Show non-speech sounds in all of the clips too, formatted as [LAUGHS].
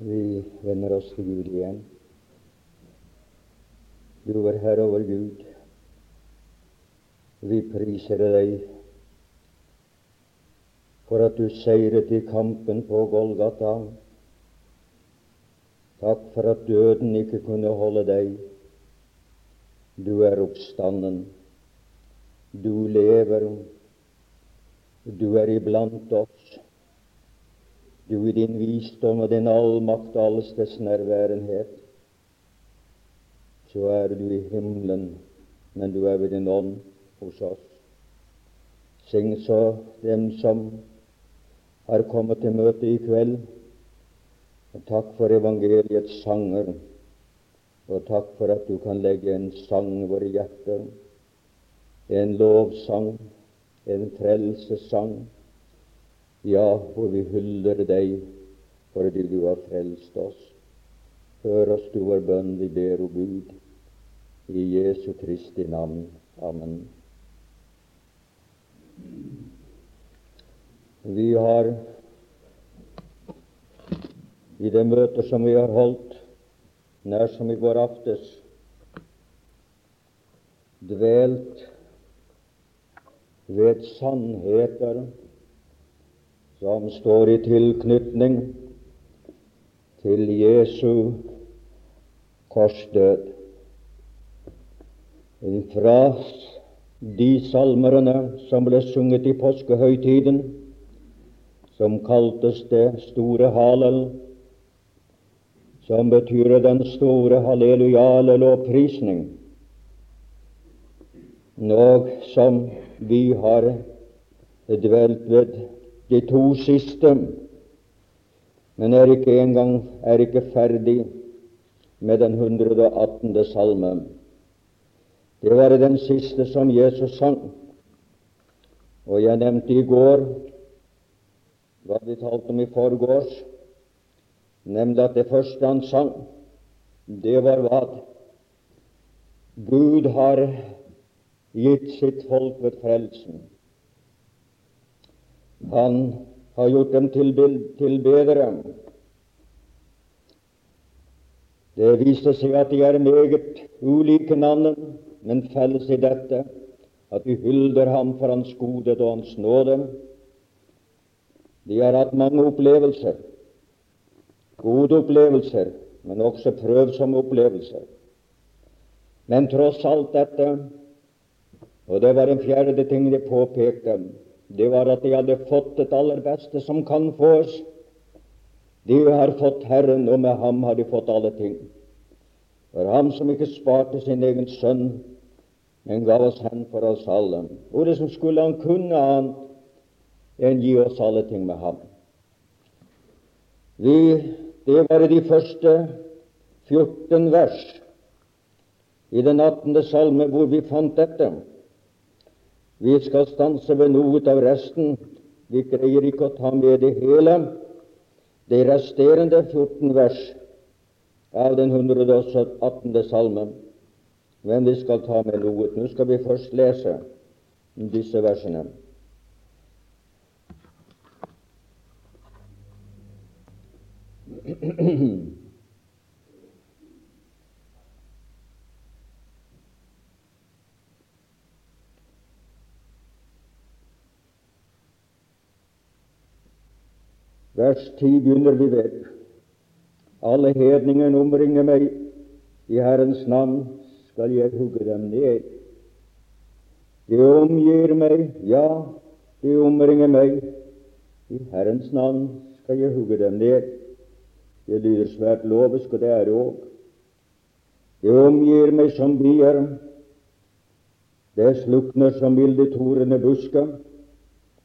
Vi vender oss til Gud igjen. Du er Herre over Gud. Vi priser deg for at du seiret i kampen på Golgata. Takk for at døden ikke kunne holde deg. Du er oppstanden. Du lever. Du er iblant oss du i din visdom og din allmakt og allestes nærværenhet, så er du i himmelen, men du er ved din ånd hos oss. Syng så dem som har kommet til møte i kveld. Og takk for evangeliets sanger, og takk for at du kan legge en sang i våre hjerter, en lovsang, en frelsessang ja, for vi hyller deg fordi du har frelst oss. Hør oss, du vår bønn, vi ber, o Gud, i Jesu Kristi navn. Amen. Vi har i det møtet som vi har holdt, nær som i går aftes, dvelt ved sannheter som står i tilknytning til Jesu korsdød. Fra de salmerne som ble sunget i påskehøytiden, som kaltes det store Halel, som betyr den store hallelujale lovprisning, og som vi har dvelt ved de to siste, men er ikke engang er ikke ferdig med den 118. salme. Det var den siste som Jesus sang. Og jeg nevnte i går hva vi talte om i forgårs, nemlig at det første han sang, det var hva Gud har gitt sitt folk ved frelsen. Han har gjort dem til tilbedere. Det viser seg at de er meget ulike navn, men felles i dette at de hylder ham for hans godhet og hans nåde. De har hatt mange opplevelser, gode opplevelser, men også prøvsomme opplevelser. Men tross alt dette, og det var en fjerde ting de påpekte, det var at de hadde fått det aller beste som kan fås. De har fått Herren, og med ham har de fått alle ting. For ham som ikke sparte sin egen sønn, men gav oss hen for oss alle. Hvordan skulle han kunne annet enn gi oss alle ting med ham? Vi, det var de første 14 vers i den 18. salme hvor vi fant dette. Vi skal stanse ved noe av resten. Vi greier ikke å ta med det hele. De resterende 14 vers av den 118. salmen. Men vi skal ta med noe. Nå skal vi først lese disse versene. [CLEARS THROAT] Vers 10 begynner vi ved. Alle hedninger omringer meg, i Herrens navn skal jeg hugge dem ned. De omgir meg, ja, de omringer meg, i Herrens navn skal jeg hugge dem ned. Det lyder svært lovisk, og det er det òg. Det omgir meg som bier, det slukner som vilde torene busker.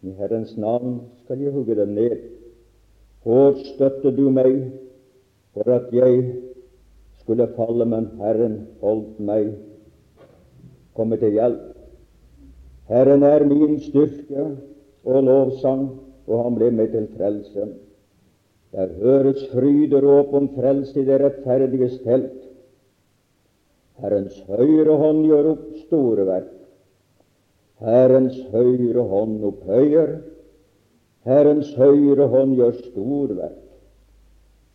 I Herrens navn skal jeg hugge dem ned. Hvor støtte du meg for at jeg skulle falle, men Herren holdt meg komme til hjelp. Herren er min styrke og lovsang, og han ble meg til frelse. Der høres fryderåp om frelse i det rettferdiges telt. Herrens høyre hånd gjør opp store verk. Herrens høyre hånd opphøyer Herrens høyre hånd gjør storverk.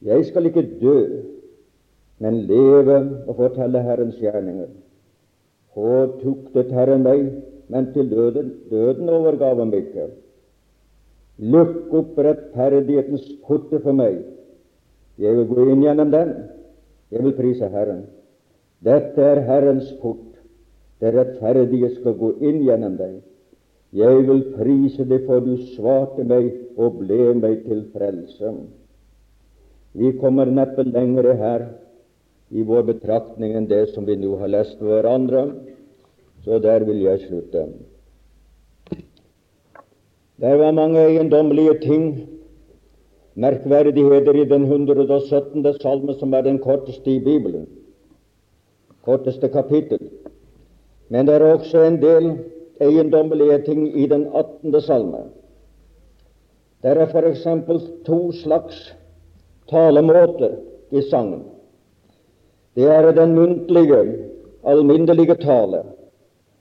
Jeg skal ikke dø, men leve og fortelle Herrens gjerninger. Og tuktet Herren meg, men til døden, døden overgav ham ikke. Lukk opp rettferdighetens porte for meg. Jeg vil gå inn gjennom den. Jeg vil prise Herren. Dette er Herrens port. Det rettferdige skal gå inn gjennom deg. Jeg vil prise deg, for du svarte meg og ble meg til frelse. Vi kommer neppe lenger her i vår betraktning enn det som vi nå har lest hverandre, så der vil jeg slutte. Det var mange eiendommelige ting, merkverdigheter, i den 117. salme, som er den korteste i Bibelen, korteste kapittel. Men det er også en del eiendommelige ting i den 18. salme. Det er f.eks. to slags talemåter i sangen. Det er den muntlige, alminnelige tale,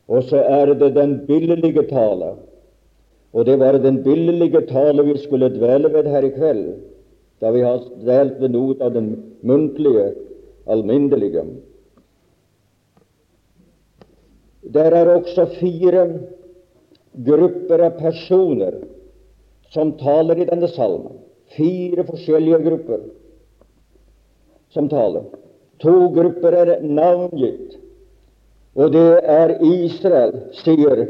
og så er det den billedlige tale. Og det var den billedlige tale vi skulle dvele ved her i kveld, da vi har delt ved noe av den muntlige, alminnelige. Der er også fire grupper av personer som taler i denne salmen. Fire forskjellige grupper som taler. To grupper er navngitt, og det er Israel, sier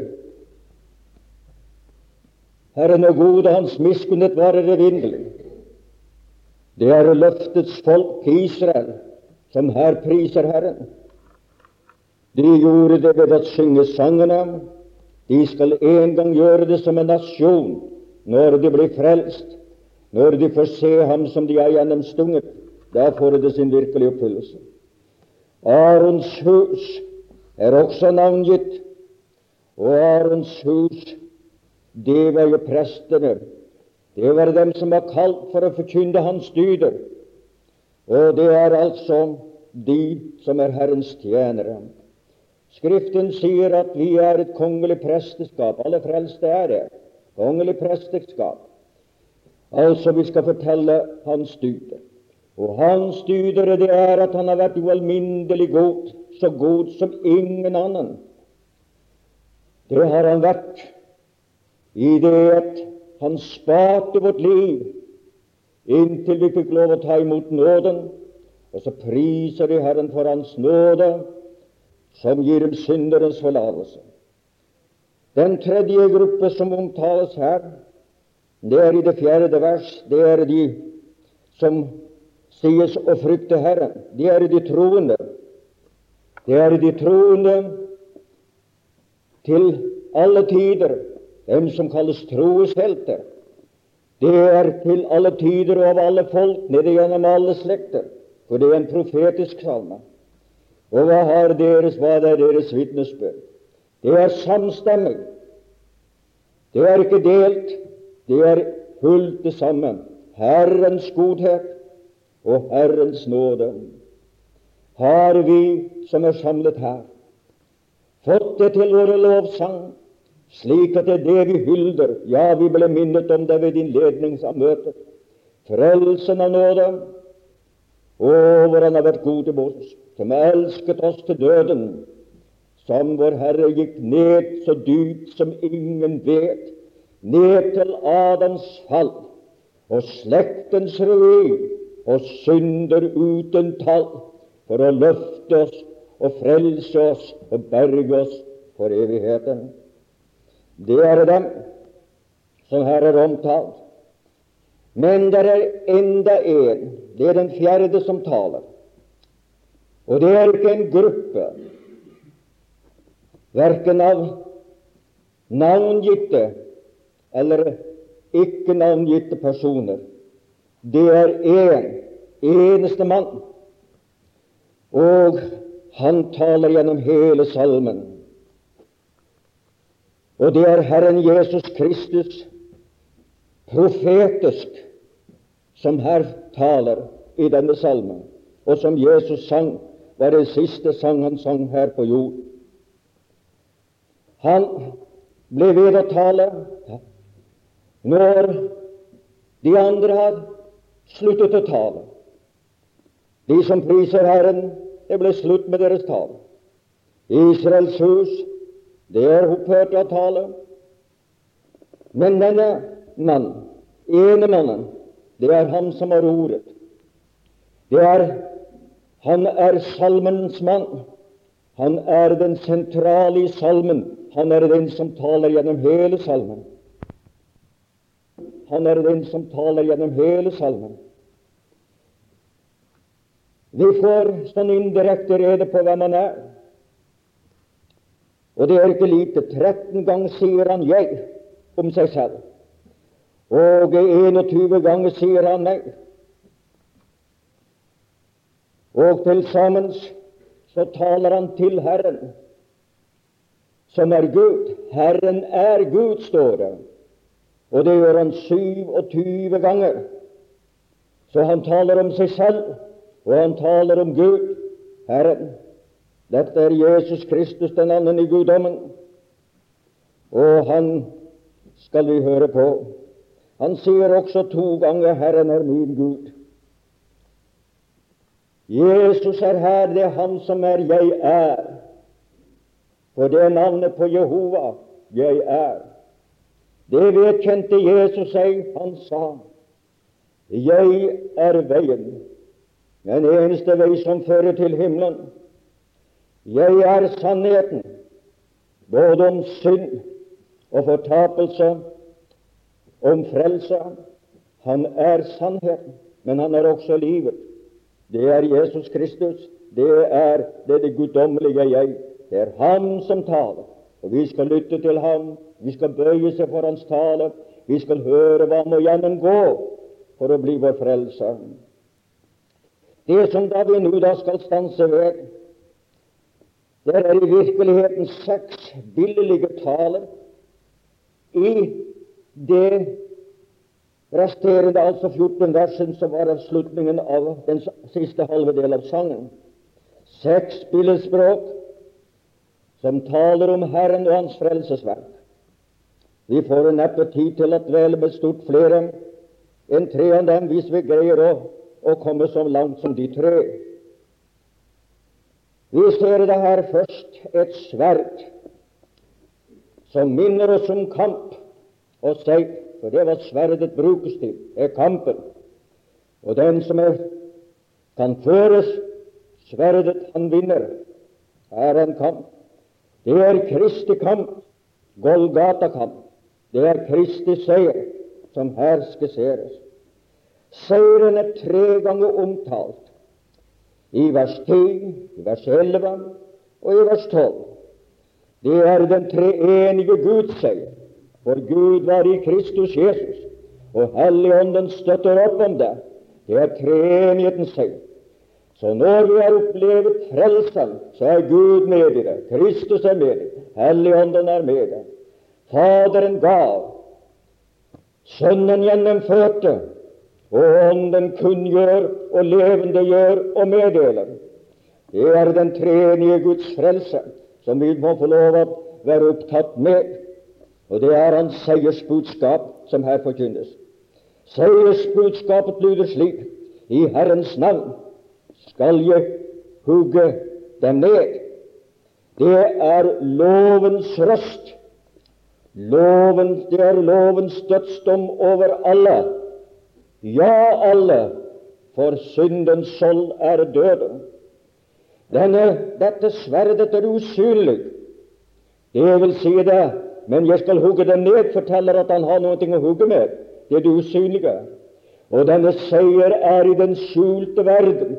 Herren og god, og hans miskunnhet varer evinnelig. Det er løftets folk, Israel, som her priser Herren. De gjorde det ved å synge sangene. De skal en gang gjøre det som en nasjon når de blir frelst. Når de får se ham som de har gjennomstunget, da får det sin virkelige oppfyllelse. Arons hus er også navngitt, og Arons hus, det var jo prestene. Det var dem som var kalt for å forkynne hans dyder. Og det er altså de som er Herrens tjenere. Skriften sier at vi er et kongelig presteskap. Alle frelste er det. Kongelig presteskap. Altså, vi skal fortelle hans dyder. Og hans dyder det er at han har vært ualminnelig god, så god som ingen annen. Det har han vært i det at han sparte vårt liv inntil vi fikk lov å ta imot nåden. Og så priser vi Herren for Hans nåde, som gir dem synderens forlatelse. Den tredje gruppe som omtales her, det er i det fjerde vers. Det er de som sies å frykte Herren. Det er de troende. Det er de troende til alle tider, dem som kalles troeshelter. Det er til alle tider og av alle folk, nede gjennom alle slekter. For det er en profetisk salme. Og hva har deres, hva er deres vitnesbyrd? Det er samstemmig. Det er ikke delt. Det er fullt det samme. Herrens godhet og Herrens nåde. Har vi som er samlet her, fått det til våre lovsang, slik at det er det vi hylder? Ja, vi ble minnet om det ved innledningsmøtet. Frelsen av nåde. Å, hvor Han har vært god til oss, som elsket oss til døden, som vår Herre gikk ned så dypt som ingen vet ned til Adams fall og slektens ruin og synder uten tall, for å løfte oss og frelse oss og berge oss for evigheten. Det er dem som her er omtalt. Men det er enda en, det er den fjerde som taler. Og det er ikke en gruppe, verken av navngitte eller ikke navngitte personer. Det er én, eneste mann. Og han taler gjennom hele salmen. Og det er Herren Jesus Kristus, profetisk, som her taler i denne salmen, og som Jesus sang, var det siste sang han sang her på jord. Han ble ved å tale når de andre har sluttet å tale. De som priser Herren, det ble slutt med deres tale. Israels hus, det er opphørt å tale. Men denne mann, ene mannen, det er han som har ordet. Det er, han er salmens mann. Han er den sentrale i salmen. Han er den som taler gjennom hele salmen. Han er den som taler gjennom hele salmen. Vi får sånn indirekte rede på hvem han er. Og det er ikke lite. 13 ganger sier han 'jeg' om seg selv. Og 21 ganger sier han 'meg'. Og til sammen så taler han til Herren, som er Gud. Herren er Gud, står det. Og det gjør han 27 ganger. Så han taler om seg selv og han taler om Gud, Herren. Dette er Jesus Kristus, den anden i guddommen. Og han skal vi høre på. Han sier også to ganger 'Herren er min Gud'. Jesus er her, det er Han som er 'jeg er'. For det er navnet på Jehova 'jeg er'. Det vedkjente Jesus seg. Han sa 'Jeg er veien'. Den eneste vei som fører til himmelen. Jeg er sannheten, både om synd og fortapelse, om frelse. Han er sannheten, men han er også livet. Det er Jesus Kristus. Det er det, det guddommelige jeg. Det er Han som taler, og vi skal lytte til ham. Vi skal bøye seg for hans tale. Vi skal høre hva må gjennomgå for å bli vår frelser. Det som da vi nå da skal stanse ved, det er i virkeligheten seks billige taler i det resterende, altså 14 versen som var avslutningen av den siste halve del av sangen. Seks billedspråk som taler om Herren og Hans frelsesverk. Vi får neppe tid til å dvele med stort flere enn tre av dem hvis vi greier å å komme så langt som de tre. Vi ser det her først et sverd som minner oss om kamp og seier, for det var sverdet brukes til, er kampen. Og den som er, kan føres sverdet, han vinner. Er en kamp. Det er Kristi kamp, Golgata-kamp. Det er Kristi seier som her skisseres. Seieren er tre ganger omtalt. I vers 10, i vers 11 og i vers 12. Det er den treenige Guds seier. For Gud var i Kristus Jesus, og Helligånden støtter opp om det. Det er treenighetens seier. Så når vi har opplevd frelsen, så er Gud med i det. Kristus er med i det. Helligånden er med i det. Faderen gav. Sønnen gjennomførte og Ånden kunngjør og levendegjør og meddeler. Det er den tredje Guds frelse som vi må få lov å være opptatt med. Og det er hans seiersbudskap som her forkynnes. Seiersbudskapet lyder slik I Herrens navn skal jeg hugge dem ned. Det er lovens røst. Loven, det er lovens dødsdom over alle ja, alle, for syndens sold er døden. Denne, dette sverdet er usynlig. Det vil si det, men jeg skal hugge den ned, forteller at han har noe å hugge med. Det er det usynlige. Og denne seier er i den skjulte verden,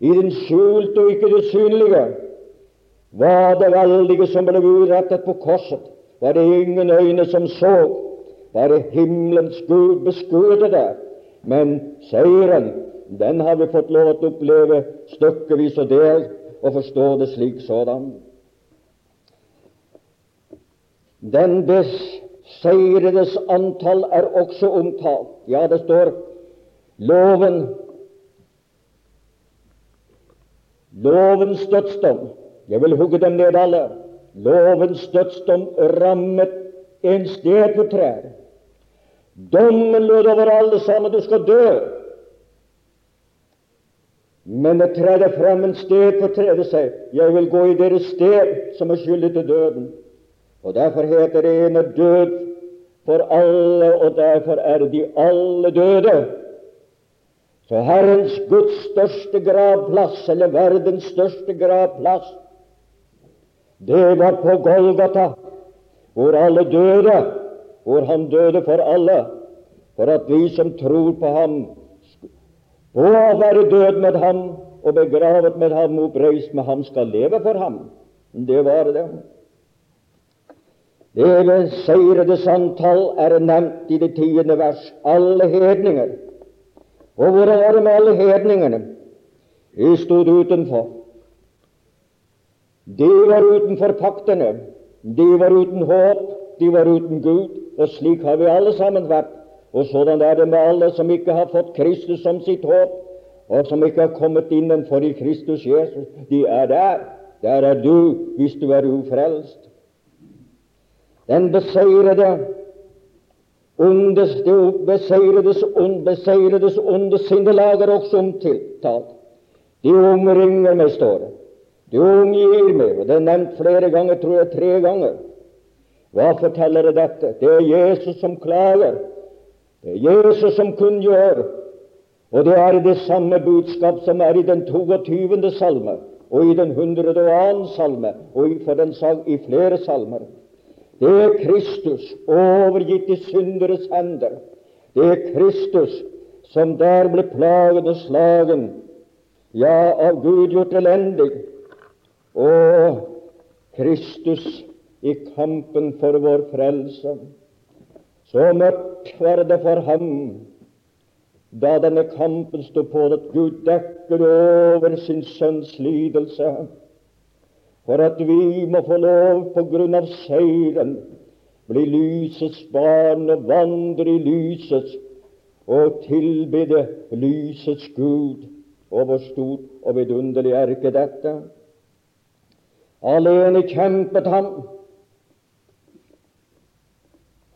i den skjulte og ikke det synlige. Var det veldige som ble urettet på korset, var det ingen øyne som så, bare himmelens Gud beskuede det. Men seieren, den har vi fått lov til å oppleve stykkevis og delt, og forstå det slik sådan. Den beseiredes antall er også omtalt. Ja, det står loven Lovens dødsdom. Jeg vil hugge dem ned alle. Lovens dødsdom rammet en sted på trær. Dommen lød over alle sammen du skal dø. Men det tredde frem en sted på tredje seg. Jeg vil gå i deres sted, som er skyldig til døden. Og derfor heter det ene død for alle, og derfor er de alle døde. Så Herrens Guds største gravplass, eller verdens største gravplass, det var på Golgata, hvor alle døde, hvor han døde for alle, for at vi som tror på ham, på å være død med ham og begravet med ham, oppreist med ham, skal leve for ham. Det var det. Det beseiredes antall er nevnt i det tiende vers. Alle hedninger. Og hvordan var det med alle hedningene? De stod utenfor. De var utenfor paktene. De var uten håp. De var uten Gud. Og slik har vi alle sammen vært. Og sådan er det med alle som ikke har fått Kristus som sitt håp, og som ikke har kommet innenfor i Kristus Jesus. De er der. Der er du, hvis du er ufrelst. Den beseirede ondes, det beseiredes, ond, beseiredes onde sinnelag er også omtalt. De omringer meg, står det. De omgir meg. og Det er nevnt flere ganger, tror jeg tre ganger. Hva forteller det dette? Det er Jesus som klager. Det er Jesus som kunngjør, og det er det samme budskap som er i den 22. salme og i den 102. salme og for den sag, i flere salmer. Det er Kristus overgitt i synderes hender. Det er Kristus som der ble plaget og slagen, ja, av Gud gjort elendig. Og Kristus i kampen for vår frelse. Så mørkt var det for ham da denne kampen sto på, at Gud dekker over sin sønns lidelse, for at vi må få lov, på grunn av seieren, bli lysets barn og vandre i lysets og tilbede lysets Gud. Og hvor stort og vidunderlig er ikke dette? Alene kjempet han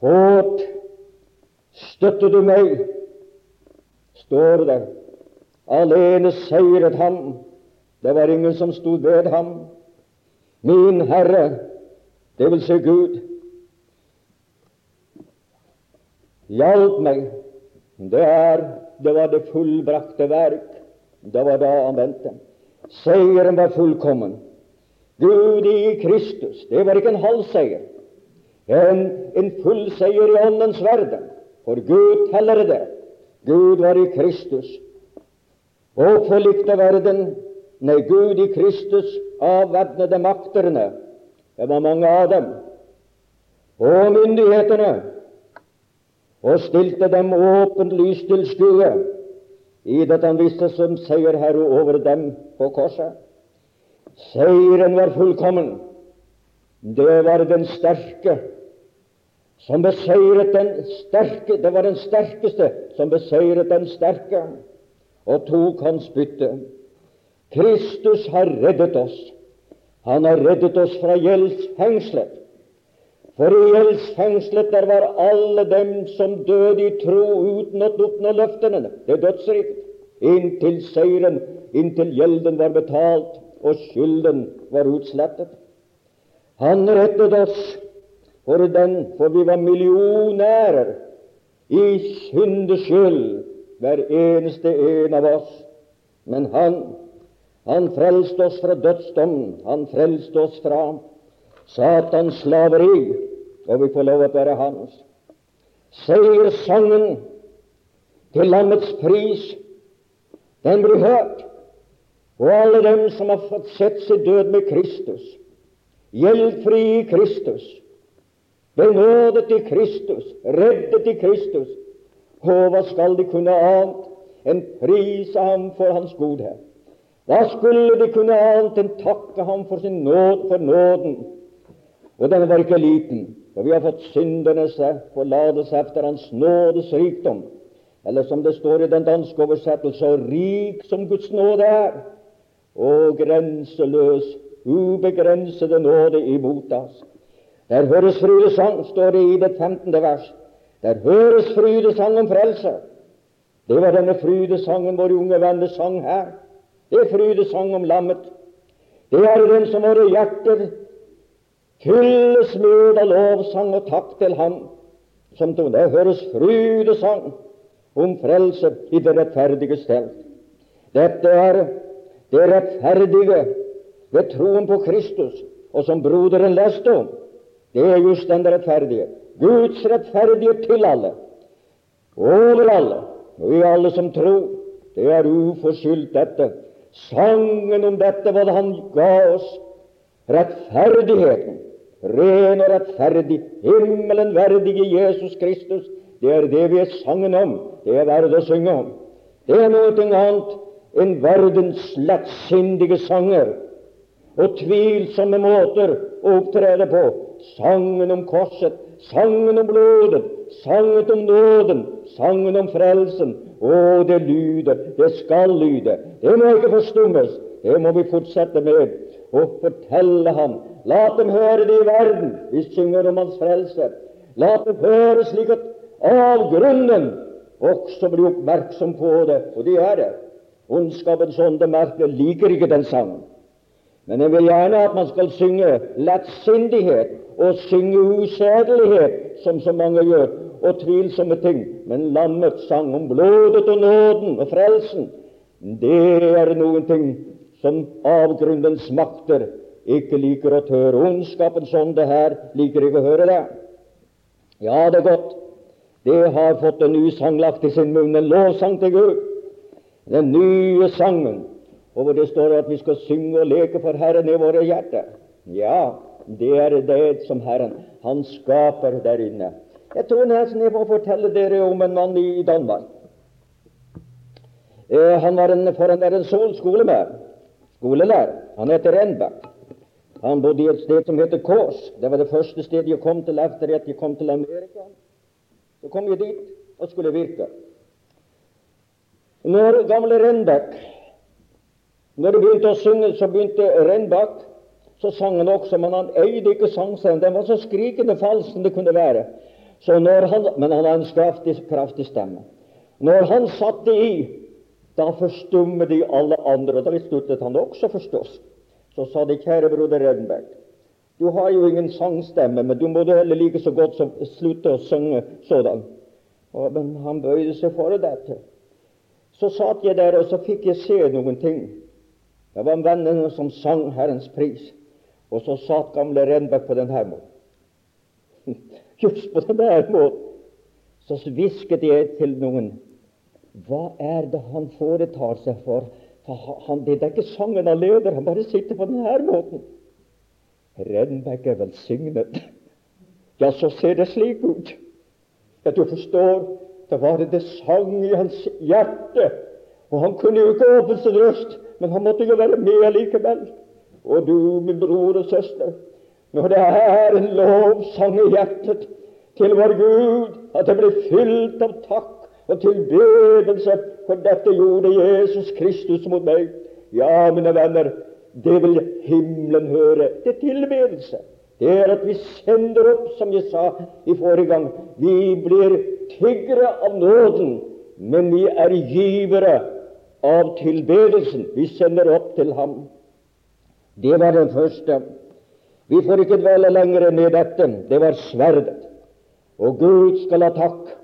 Hårt støtter du meg? står det. Alene seiret han. Det var ingen som stod ved ham. Min Herre, det vil si Gud, hjalp meg. Det, er, det var det fullbrakte verk. Det var da han vendte. Seieren var fullkommen. Gud i Kristus. Det var ikke en halv seier en, en full seier i Åndens verden. For Gud teller det. Gud var i Kristus. Og forlikte verden Nei, Gud i Kristus avvæpnede makterne. Det var mange av dem. Og myndighetene. Og stilte dem åpent lys til skue i det han visste som seierherre over dem på korset. Seieren var fullkommen. Det var den sterke som beseiret den sterke. Det var den sterkeste som beseiret den sterke og tok hans bytte. Kristus har reddet oss. Han har reddet oss fra gjeldsfengslet. For i gjeldsfengslet der var alle dem som døde i tro uten å oppnå løftene. Det er dødsriket. Inntil seieren, inntil gjelden var betalt og skylden var utslettet. Han rettet oss for den, for vi var millionærer i syndes skyld, hver eneste en av oss. Men han, han frelste oss fra dødsdommen, han frelste oss fra Satans slaveri, og vi får lov å være hans. Seierssangen til lammets pris, den blir hørt. Og alle dem som har fått sett seg død med Kristus, gjeldfri i Kristus, benådet i Kristus, reddet i Kristus. Hva skal de kunne annet enn prise ham for hans godhet? Hva skulle de kunne annet enn takke ham for sin nåd, for nåden? Og den var ikke liten, for vi har fått syndernes forlatelse efter Hans nådes rikdom. Eller som det står i den danske oversettelse, rik som Guds nåde er, og grenseløs, ubegrensede nåde imot oss. Der høres frydesang, står det i det 15. vers. Der høres frydesang om frelse. Det var denne frydesangen våre unge venner sang her. Det er frydesang om lammet. Det er den som våre hjerter fylles med av lovsang og takk til Ham. Som det høres frydesang om frelse i det rettferdige sted. Dette er det rettferdige ved troen på Kristus, og som broderen leste om. Det er just den rettferdige. Guds rettferdige til alle, over alle, og i alle som tror. Det er uforskyldt, dette. Sangen om dette, hva Han ga oss. Rettferdigheten, ren og rettferdig, himmelen verdige Jesus Kristus. Det er det vi er sangen om. Det er verdt å synge om. Det er noe annet enn verdens lettsindige sanger og tvilsomme måter å opptrede på. Sangen om korset, sangen om blodet, sangen om nåden, sangen om frelsen. Å, det lyder, det skal lyde. Det må ikke forstummes. Det må vi fortsette med og fortelle ham. La dem høre det i verden. Vi synger om hans frelse. La dem høre slik at avgrunnen også blir oppmerksom på det, og det er det. Ondskapens ånde merker liker ikke den sangen. Men jeg vil gjerne at man skal synge lettsindighet og synge usedelighet, som så mange gjør, og tvilsomme ting. Men lammets sang om blodet og nåden og frelsen, det er noen ting som avgrunnens makter ikke liker å høre. Ondskapens ånde her liker ikke å høre det. Ja, det er godt. Det har fått en ny sang lagt i sin munn, en lovsang til Gud. Den nye sangen og hvor det står at vi skal synge og leke for Herren i våre hjerter. Ja, det er det som Herren Han skaper der inne. Jeg tror nesten jeg får fortelle dere om en mann i Danmark. Eh, han var en, for en, en skolelærer. skolelærer. Han heter Renberg. Han bodde i et sted som heter Kås. Det var det første stedet jeg kom til etter at jeg kom til Amerika. Så kom jeg dit og skulle virke. Når gamle Renberg når de begynte å synge, så begynte Rennbakk. Så sang han også, men han øyde ikke sangscenen. Den var så skrikende falsk som det kunne være. Han, men han hadde en kraftig, kraftig stemme. Når han satte i, da forstummet de alle andre. Da sluttet han også, forstås. Så sa de, kjære broder Redenberg, du har jo ingen sangstemme, men du må da heller like så godt som slutte å synge sådan. Og, men han bøyde seg for dette. Så satt jeg der, og så fikk jeg se noen ting. Det var vennene som sang Herrens pris. Og så satt gamle Renberg på denne måten. [LAUGHS] Just på denne måten. Så hvisket jeg til noen Hva er det han foretar seg for? for han, det er ikke sangen han leder, han bare sitter på denne måten. Renberg er velsignet. [LAUGHS] Ja, så ser det slik ut. Ja, du forstår, det var det sang i hans hjerte. Og han kunne jo ikke åpne sin røst men han måtte jo være med likevel. Og du, min bror og søster, når det er en lovsang i hjertet til vår Gud, at det blir fylt av takk og tilbedelse, for dette gjorde Jesus Kristus mot meg. Ja, mine venner, det vil himmelen høre. Det er tilbedelse. Det er at vi sender opp, som jeg sa i forrige gang. Vi blir tiggere av nåden, men vi er givere av tilbedelsen. Vi sender opp til ham. Det var den første. Vi får ikke dvele lenger med dette. Det var sverdet. Og Gud skal ha takk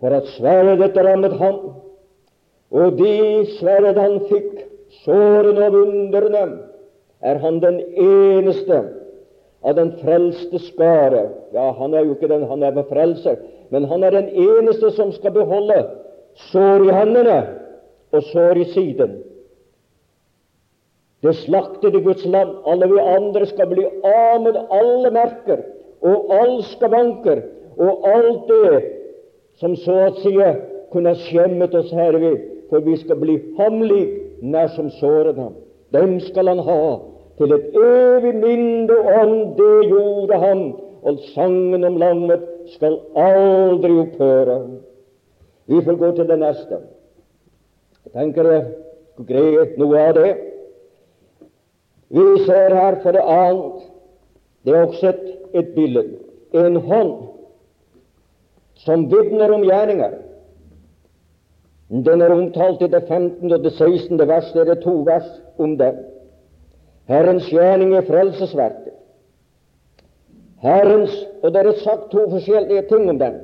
for at sverdet rammet ham. Og de sverd han fikk, sårene og vundrene, er han den eneste av den frelste skare. Ja, han er jo ikke den, han er frelser, men han er den eneste som skal beholde sår i hendene og sår i siden. Det slaktede Guds land. Alle vi andre skal bli av med alle merker og all skavanker og alt det som så å si kunne skjemmet oss herved, for vi skal bli ham lik, nær som såret ham. Dem skal han ha til et evig minne om det gjorde han, og sangen om landet skal aldri opphøre. Vi får gå til det neste. Jeg tenker jeg skulle greie noe av det. Vi ser her for det annet Det er også et, et bilde. En hånd som vitner om gjerninger. Den er omtalt i det 15. og det 16. vers. Det er to vers om den. Herrens gjerning er frelsesverket. Herrens Og det er sagt to forskjellige ting om den.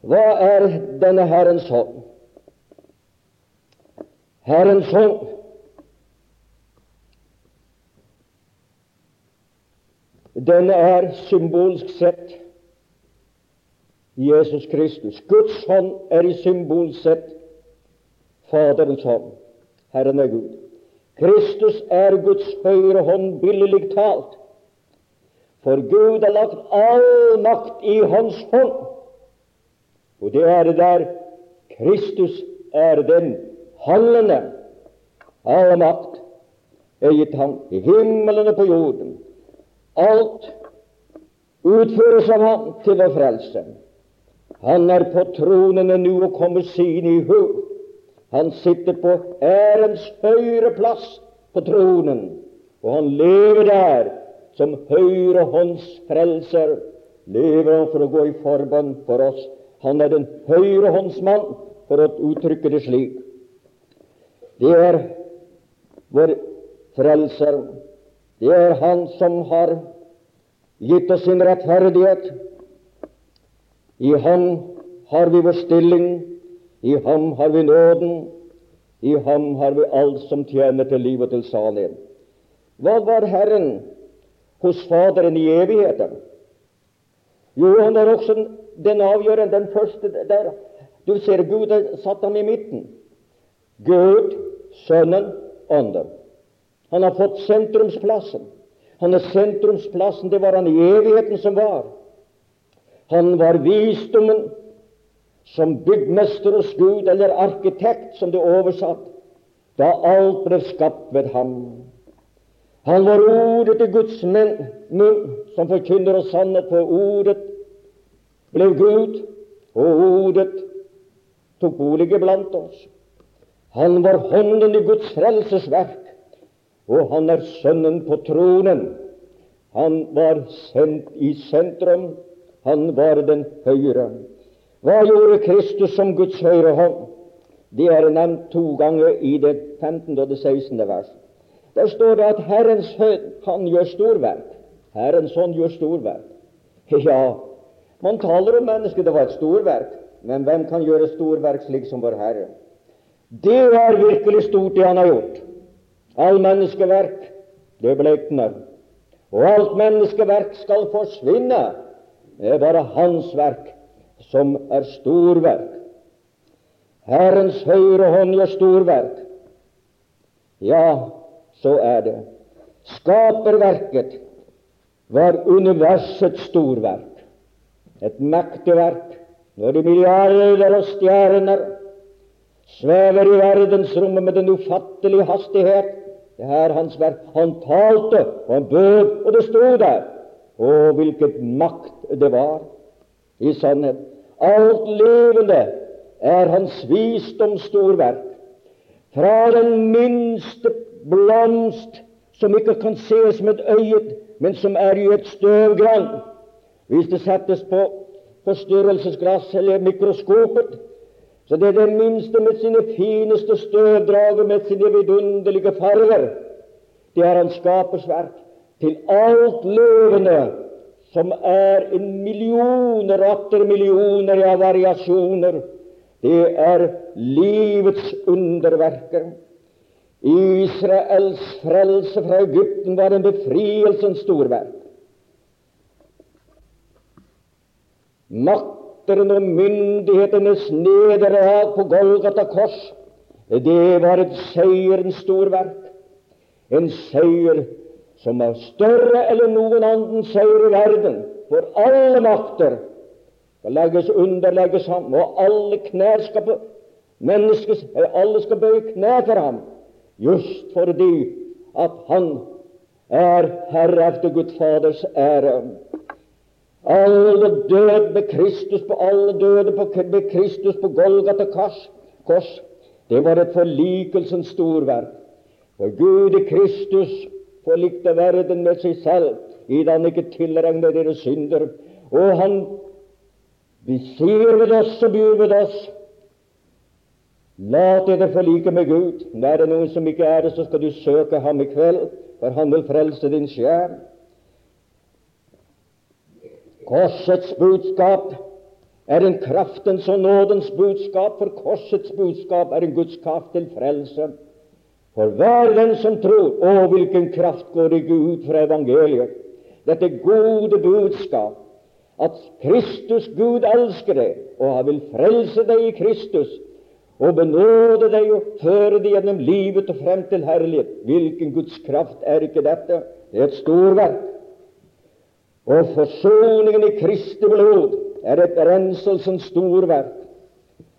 Hva er denne Herrens hånd? Herrens hånd Den er symbolsk sett Jesus Kristus. Guds hånd er i symbolsk sett Faderens hånd. Herren er Gud. Kristus er Guds høyre hånd, billedlig talt. For Gud har lagt all makt i Hans hånd. Og det er det der Kristus er den handlende. All makt er gitt ham i himmelen og på jorden. Alt utføres av ham til å frelse. Han er på tronen nå og kommer sin i hu. Han sitter på ærens høyre plass på tronen, og han lever der som høyrehåndsfrelser. Lever han for å gå i forbønn for oss. Han er den høyrehåndsmann, for å uttrykke det slik. Det er vår frelser. Det er Han som har gitt oss sin rettferdighet. I Ham har vi vår stilling, i Ham har vi nåden, i Ham har vi alt som tjener til liv og til salighet. Hva var Herren hos Faderen i evigheten? Jo, han er også den avgjørende, den første der. Du ser Gud har satt ham i midten. Gud, Sønnen, Ånden. Han har fått sentrumsplassen. Han er sentrumsplassen. Det var han i evigheten som var. Han var visdommen som byggmester hos Gud, eller arkitekt, som det er oversatt, da alt ble skapt ved ham. Han var ordet til Guds munn, som forkynner oss sannhet, for ordet ble Gud, og ordet tok bolig blant oss. Han var hånden i Guds frelsesverk og han er sønnen på tronen. Han var sendt i sentrum. Han var den høyre. Hva gjorde Kristus som Guds høyre hånd? Det er nevnt to ganger i det 15. og det 16. vers. Der står det at Herrens høyd, han gjør storverk. Herrens hånd gjør storverk. [LAUGHS] Ja, man taler om mennesket, det var et storverk. Men hvem kan gjøre storverk slik som vår Herre? Det er virkelig stort, det han har gjort. All menneskeverk, det blekner. Og alt menneskeverk skal forsvinne. Det er bare Hans verk som er storverk. Herrens høyre hånd gjør storverk. Ja, så er det. Skaperverket var universets storverk. Et mektig verk. Når de milliarder og stjerner svever i verdensrommet med den ufattelige hastighet det er hans verk. Han talte, og han bød, og det sto der. Å, hvilket makt det var! I sannhet. Alt levende er hans visdoms storverk. Fra den minste blomst som ikke kan ses med øyet, men som er i et støvgrann. Hvis det settes på forstyrrelsesglass eller mikroskopet, så det er det minste med sine fineste støvdrager, med sine vidunderlige farger. Det er hans skapersverk. Til alt levende, som er en millioner atter millioner av variasjoner. Det er livets underverker. Israels frelse fra Egypten var en befrielsens storverk. Makt og myndighetenes nederlag på Golgata kors, det var et seierens storverk. En seier som er større eller noen annen seier i verden. For alle makter skal legges underlegges ham, og alle knær skal på menneskes, alle skal bøye knær for ham, just fordi at han er Herre efter Gud Faders ære. Alle døde med Kristus på alle døde på, med Kristus på Golgata kors. Det var et forlikelsens storverk. For Gud i Kristus forlikte verden med seg selv, i det han ikke tilregner dere synder. Og han vi sier ved oss og byr ved oss La dere forlike med Gud. Når er det noen som ikke er det, så skal du søke ham i kveld, for han vil frelse din sjel. Korsets budskap er en kraftens og nådens budskap, for korsets budskap er en Guds kraft til frelse. For hver den som tror Å, hvilken kraft går ikke ut fra evangeliet! Dette gode budskap, at Kristus, Gud, elsker deg, og han vil frelse deg i Kristus, og benåde deg og føre deg gjennom livet og frem til herlighet. Hvilken Guds kraft er ikke dette? Det er et storverk. Og forsoningen i Kristi blod er et renselsens storverk.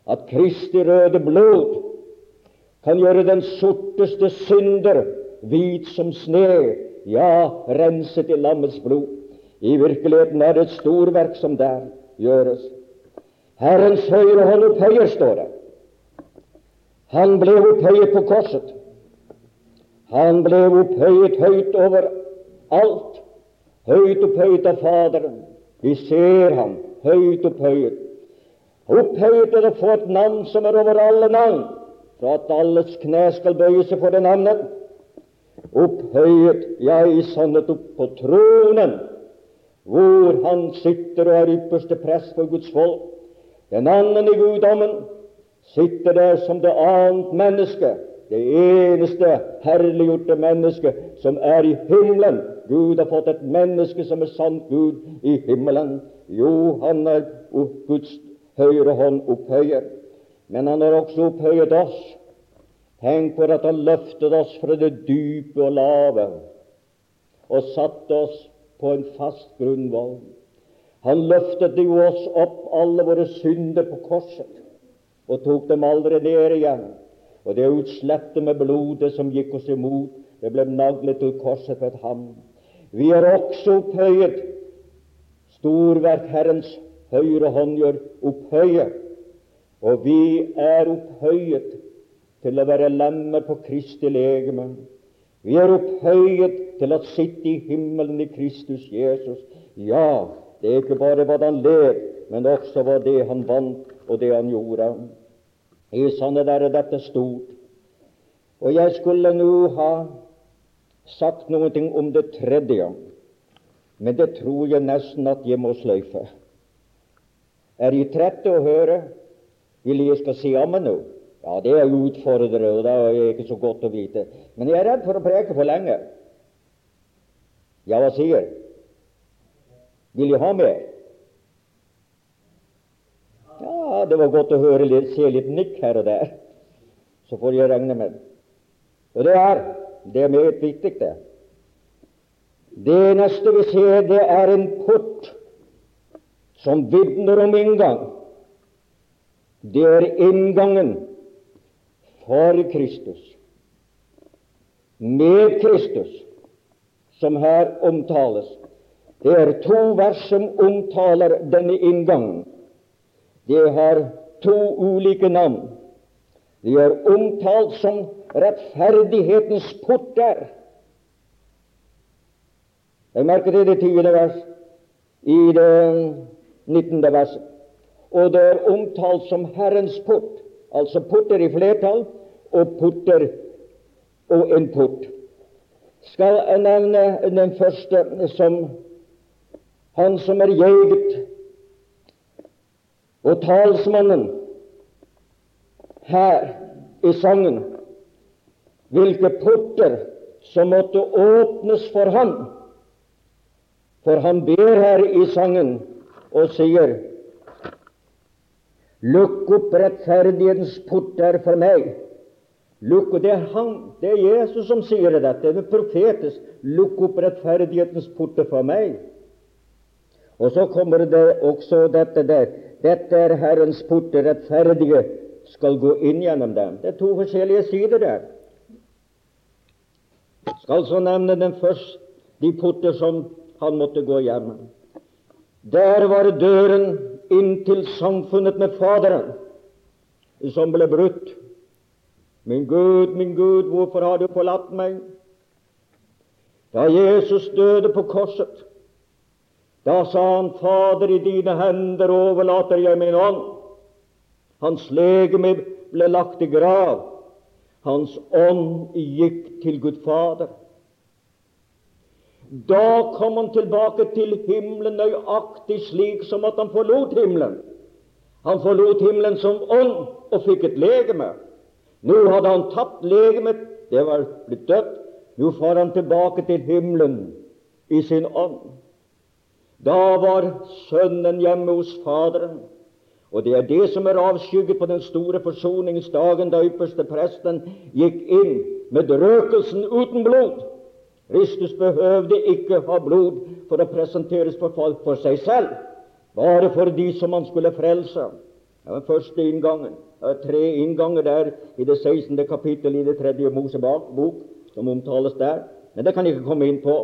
At Kristi røde blod kan gjøre den sorteste synder hvit som sne, ja, renset i lammets blod. I virkeligheten er det et storverk som der gjøres. Herrens høyre hånd opphøyer, står det. Han ble opphøyet på korset. Han ble opphøyet høyt over alt, høyt opphøyet av Faderen. Vi ser ham høyt opphøyet. Opphøyet er å få et navn som er over alle navn, for at alles kne skal bøye seg for det navnet. Opphøyet, ja, i sannhet opp på tronen, hvor han sitter og er ypperste prest for Guds folk. Den anden i guddommen, sitter der som det annet menneske, det eneste herliggjorte mennesket som er i himmelen. Gud har fått et menneske som er sant Gud i himmelen. Jo, han er Guds høyre hånd opphøyer, men han har også opphøyet oss. Tenk på at han løftet oss fra det dype og lave og satte oss på en fast grunnvoll. Han løftet jo oss opp alle våre synder på korset og tok dem aldri ned igjen. Og det utslettet med blodet som gikk oss imot, det ble naglet til korset ved ham. Vi er også opphøyet. Storverk Herrens høyre hånd gjør opphøyet. Og vi er opphøyet til å være lemmer på Kristi legeme. Vi er opphøyet til å sitte i himmelen i Kristus Jesus. Ja, det er ikke bare hva han ler, men også hva det han vant, og det han gjorde. I sannhet er dette stort. Og jeg skulle nå ha sagt noe om det tredje, men det tror jeg nesten at jeg må sløyfe. Er De trette å høre? Vil jeg skal si ammen nå? Ja, det er utfordrende, og det er ikke så godt å vite. Men jeg er redd for å preke for lenge. Ja, hva sier? Vil jeg ha mer? Ja, det var godt å høre litt, se litt nikk her og der. Så får jeg regne med. Og det er det er meget viktig, det. Det neste vi ser, det er en port som vitner om inngang. Det er inngangen for Kristus, med Kristus, som her omtales. Det er to vers som omtaler denne inngangen. De har to ulike navn. De er omtalt som rettferdighetens porter. Jeg merker i det tiende vers i det nittende verset. Og det er omtalt som Herrens port, altså porter i flertall og porter og en port. Skal jeg nevne den første som han som er jeget og talsmannen her i sangen, hvilke porter som måtte åpnes for ham. For han ber her i sangen og sier Lukk opp rettferdighetens porter for meg. Lukk, og Det er han, det er Jesus som sier dette. Det er profetisk. Lukk opp rettferdighetens porter for meg. Og så kommer det også dette der. Dette er Herrens porter, rettferdige skal gå inn gjennom dem. Det er to forskjellige sider der. Skal så nevne den første, de porter som han måtte gå gjennom. Der var døren inn til samfunnet med Faderen, som ble brutt. Min Gud, min Gud, hvorfor har du forlatt meg? Da Jesus døde på korset, da sa han, Fader, i dine hender overlater jeg min ånd. Hans legeme ble lagt i grav. Hans ånd gikk til Gud Fader. Da kom han tilbake til himmelen nøyaktig slik som at han forlot himmelen. Han forlot himmelen som ånd og fikk et legeme. Nå hadde han tapt legemet, det var blitt dødt. Nå får han tilbake til himmelen i sin ånd. Da var Sønnen hjemme hos Faderen. Og det er det som er avskygget på den store forsoningsdagen, da ypperste presten gikk inn med røkelsen uten blod. Kristus behøvde ikke ha blod for å presenteres for, folk for seg selv, bare for de som han skulle frelse. Det var første inngangen. Det er tre innganger der i det 16. kapittel i det tredje Mosebok, som omtales der. Men det kan jeg ikke komme inn på.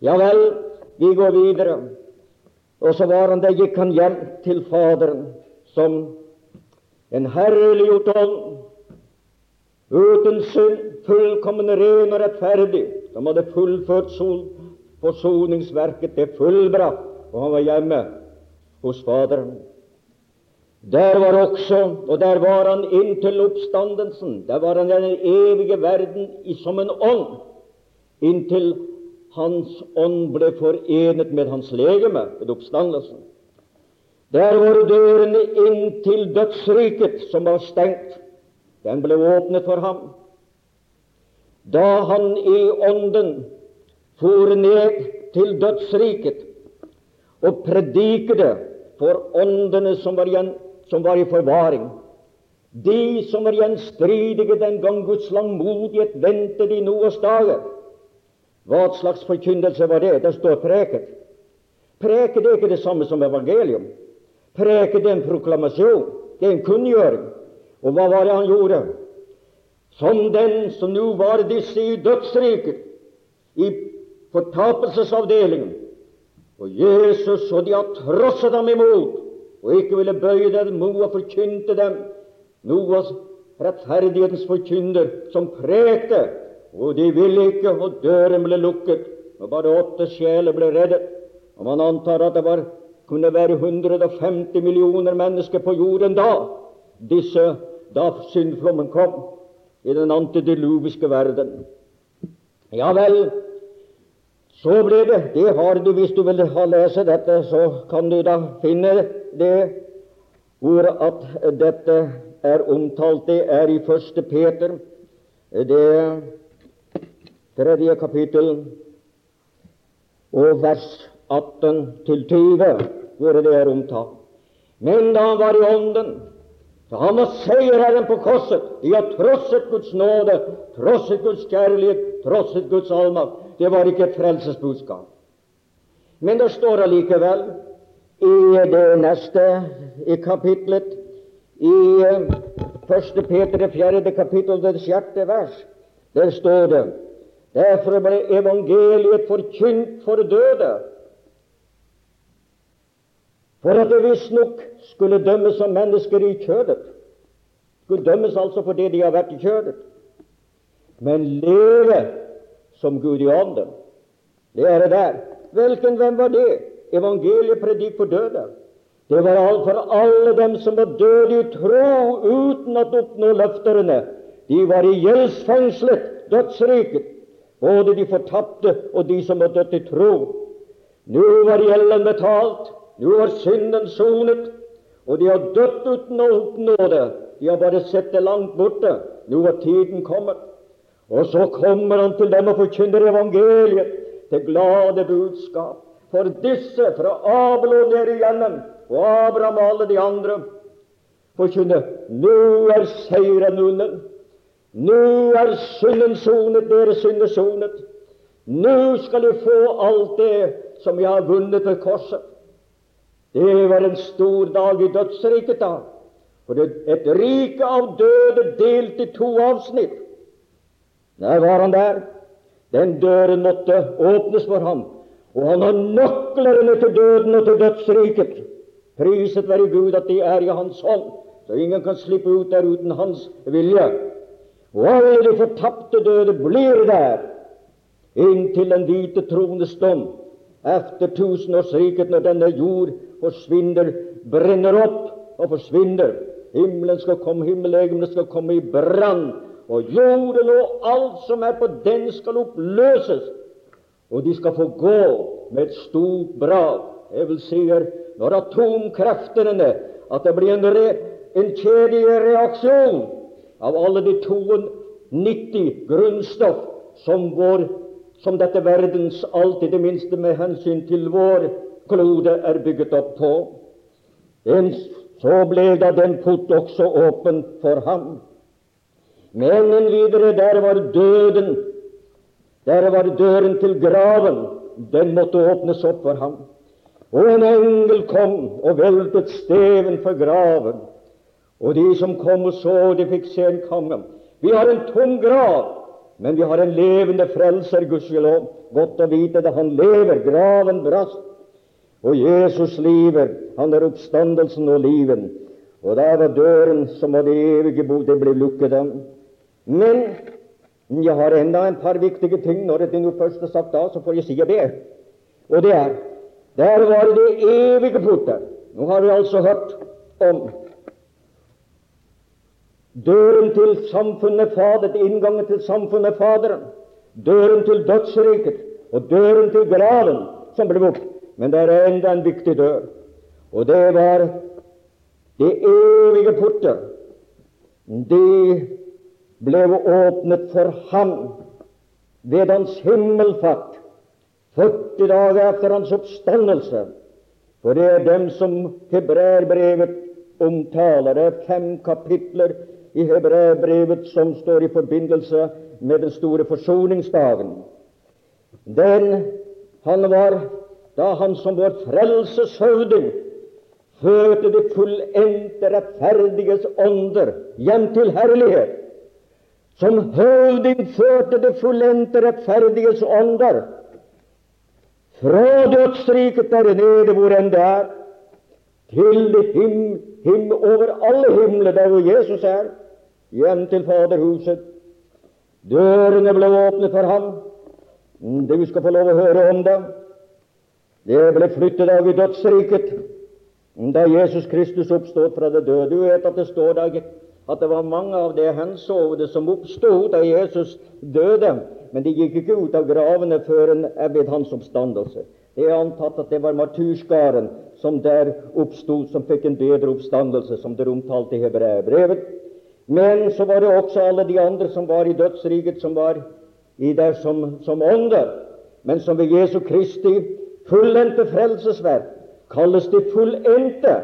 Ja vel, vi går videre. Og så var han der, gikk han hjem til Faderen som en herliggjort ånd, uten synd, fullkommen ren og rettferdig, som hadde fullført forsoningsverket til fullbrakt, og han var hjemme hos Faderen. Der var også, og der var han inntil oppstandelsen, der var han i den evige verden som en ånd, inntil hans ånd ble forenet med hans legeme ved oppstandelsen. Der var dørene inn til dødsriket, som var stengt, den ble åpnet for ham. Da han i ånden for ned til dødsriket og predikede for åndene som var igjen som var i forvaring. De som var gjenstridige den gang Guds langmodighet ventet i Noas dager. Hva slags forkynnelse var det? Det står preket. Preket er ikke det samme som evangelium. Preket en proklamasjon. Det er en kunngjøring. Og hva var det han gjorde? Som den som nå var disse i dødsriket, i fortapelsesavdelingen. Og Jesus og de har trosset ham imot og ikke ville bøye dem. Noah forkynte dem. Noas rettferdighetens forkynner, som prekte. Og de ville ikke, og døren ble lukket. Og bare åtte sjeler ble reddet. Og man antar at det var, kunne være 150 millioner mennesker på jorden da. Disse, da syndflommen kom i den antidiluviske verden. Ja vel, så ble det Det har du hvis du vil ha lese dette, så kan du da finne det hvor at dette er omtalt. Det er i første Peter, det tredje kapittel, og vers 18 til 20, hvor det er omtalt. Men da han var i ånden, da han var seierherren på korset De har trosset Guds nåde, trosset Guds kjærlighet, trosset Guds allmakt. Det var ikke et frelsesbudskap. Men det står allikevel i det neste i kapitlet, i 1. Peter, det fjerde kapittel, det sjette vers, der står det Derfor ble evangeliet forkynt for døde, for at det visstnok skulle dømmes som mennesker i kjødet. Skulle dømmes altså for det de har vært i kjødet. Men leve som Gud i ånden. Det er det der. Hvilken hvem var det? Evangeliet predik for døde. Det var alt for alle dem som var døde i tro uten å oppnå løfterne. De var i gjeldsfengslet, dødsriket, både de fortapte og de som var dødt i tro. Nå var gjelden betalt, nå var synden sonet, og de har dødd uten å oppnå det. De har bare sett det langt borte. Nå var tiden kommet. Og så kommer han til dem og forkynner evangeliet, det glade budskap for disse fra Abel og ned igjennom, og Abraham og alle de andre, forkynne nå er seieren vunnet. Nå er synden sonet, deres synder sonet. Nå skal de få alt det som jeg har vunnet ved korset. Det var en stor dag i dødsriket da. For et rike av døde delt i to avsnitt. Der var han der. Den døren måtte åpnes for ham. Og han har nøklene til døden og til dødsriket. Priset være Gud at de er i Hans hånd, så ingen kan slippe ut der uten Hans vilje. Og alle de fortapte døde blir der inntil den hvite trones dom efter tusenårsriket, når denne jord forsvinner, brenner opp og forsvinner. Himmelen skal komme, himmellegemene skal komme i brann, og jorden og alt som er på den, skal oppløses, og de skal få gå med et stort brag. Jeg vil si her, når atomkreftene at det blir en, re, en kjedereaksjon av alle de 92 grunnstoff som, vår, som dette verdens alt, i det minste med hensyn til vår klode, er bygget opp på. En, så ble da den port også åpen for ham. Men en videre, der var døden. Der var døren til graven. Den måtte åpnes opp for ham. Og en engel kom og veltet steven for graven. Og de som kom og så, de fikk se en konge. Vi har en tom grav, men vi har en levende frelser, gudskjelov. Godt å vite det. Han lever. Graven brast. Og Jesus lever. Han er oppstandelsen og liven. Og da var døren som var det evige bo, det ble lukket av. Men jeg har enda en par viktige ting. Når det nå først er sagt da, så får jeg si det. Og det er der var det evige porter. Nå har vi altså hørt om døren til samfunnet Fader, inngangen til samfunnet Faderen, døren til dødsriket og døren til graven som ble opp. Men det er enda en viktig dør, og det var de evige porter. De ble åpnet for ham ved hans himmelfart 40 dager etter hans oppstandelse. For det er dem som hebreerbrevet omtaler. Det er fem kapitler i hebreerbrevet som står i forbindelse med den store forsoningsdagen. Den han var da han som vår frelseshøvding førte de fullendte rettferdiges ånder hjem til herlighet. Som høvding førte de fullendte rettferdiges ånder fra dødsriket der nede hvor enn det er, til him, him over alle himler der hvor Jesus er, hjem til Faderhuset. Dørene ble åpnet for ham. Du skal få lov å høre om det. Det ble flyttet av i dødsriket da Jesus Kristus oppstod fra det døde. Du vet at det står der at det var mange av de hensovne som oppstod da Jesus døde. Men de gikk ikke ut av gravene før en ved hans oppstandelse. Det er antatt at det var martyrskaren som der oppstod, som fikk en bedre oppstandelse, som det omtalte i hebreerbrevet. Men så var det også alle de andre som var i dødsriket, som var i der som, som ånder, men som ved Jesu Kristi fullendte frelsesverk kalles det fullendte.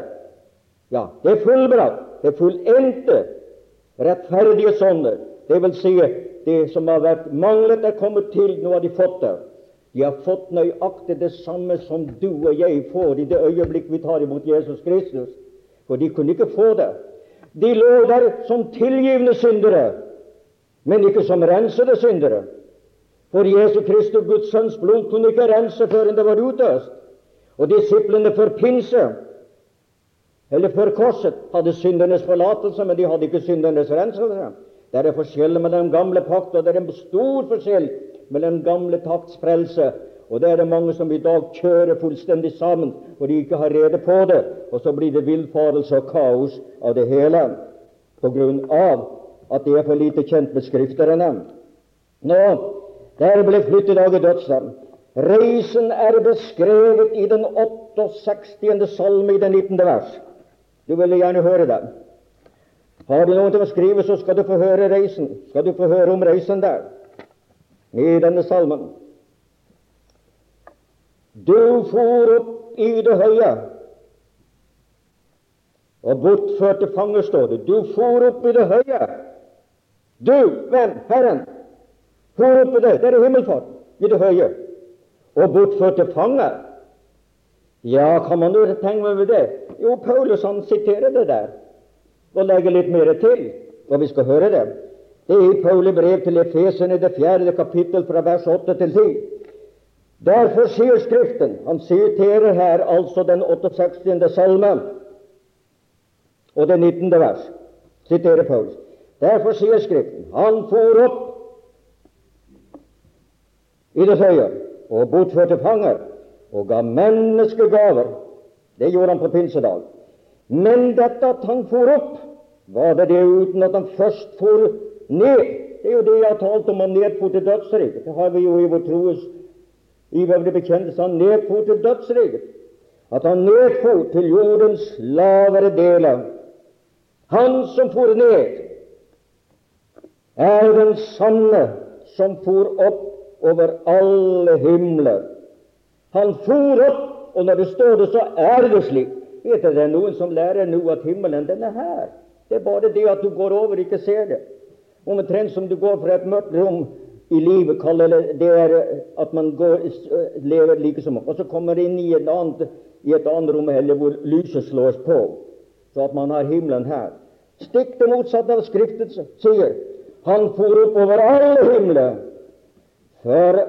Ja, det er fullbrakt. Det fullendte rettferdige sånne. Det vil si, det som har vært manglet, er kommet til. Nå har de fått det. De har fått nøyaktig det samme som du og jeg får i det øyeblikk vi tar imot Jesus Kristus. For de kunne ikke få det. De lå der som tilgivende syndere, men ikke som rensede syndere. For Jesu Kristus, Guds sønns blod, kunne ikke rense før det var utøst. Og disiplene for pinse, eller for korset, hadde syndernes forlatelse, men de hadde ikke syndernes renselse. Det er forskjell mellom den gamle pakt, og det er en stor forskjell mellom den gamle takts frelse. Og det er det mange som i dag kjører fullstendig sammen, for de ikke har rede på det. Og så blir det villfarelse og kaos av det hele på grunn av at de er for lite kjent med Skrifterne. Nå, der ble flyttet av dødsdom. Reisen er beskrevet i den 68. salme i det 19. vers. Du ville gjerne høre det. Har du noe til å skrive, så skal du få høre reisen. Skal du få høre om reisen der, i denne salmen. Du for opp i det høye og bortførte fanger, står det. Du for opp i det høye. Du, venn, Herren, for opp i det. Det er himmelfart i det høye. Og bortførte fanger. Ja, kan man jo tenke meg det? Jo, Paulus han siterer det der og legger litt mer til, og vi skal høre det. Det er i Pauli brev til Efesene, det fjerde kapittel, fra vers 8 til 10. Derfor sier Skriften Han siterer her altså den 68. salme og det 19. vers. Siterer Paulus. Derfor sier Skriften Han for opp i det og bortførte fanger og ga menneskegaver. Det gjorde han på pinsedag. Men dette at han for opp, var det det uten at han først for ned. Det er jo det jeg har talt om, han nedfor til dødsriket. Det har vi jo i vår troes i vår bekjennelse. Han nedfor til dødsriket. At han nedfor til jordens lavere deler. Han som for ned, er den sanne som for opp over alle himler. Han for opp, og når det står det, så er det slik. Vet du, Det er noen som lærer nå at himmelen den er her. Det er bare det at du går over ikke ser det. Omtrent som du går fra et mørkt rom i livet, kaller det er at man går, lever like som Og så kommer inn i et annet, i et annet rom eller hvor lyset slås på, så at man har himmelen her. Stikk det motsatte av Skriften sier. Han for opp over alle himler for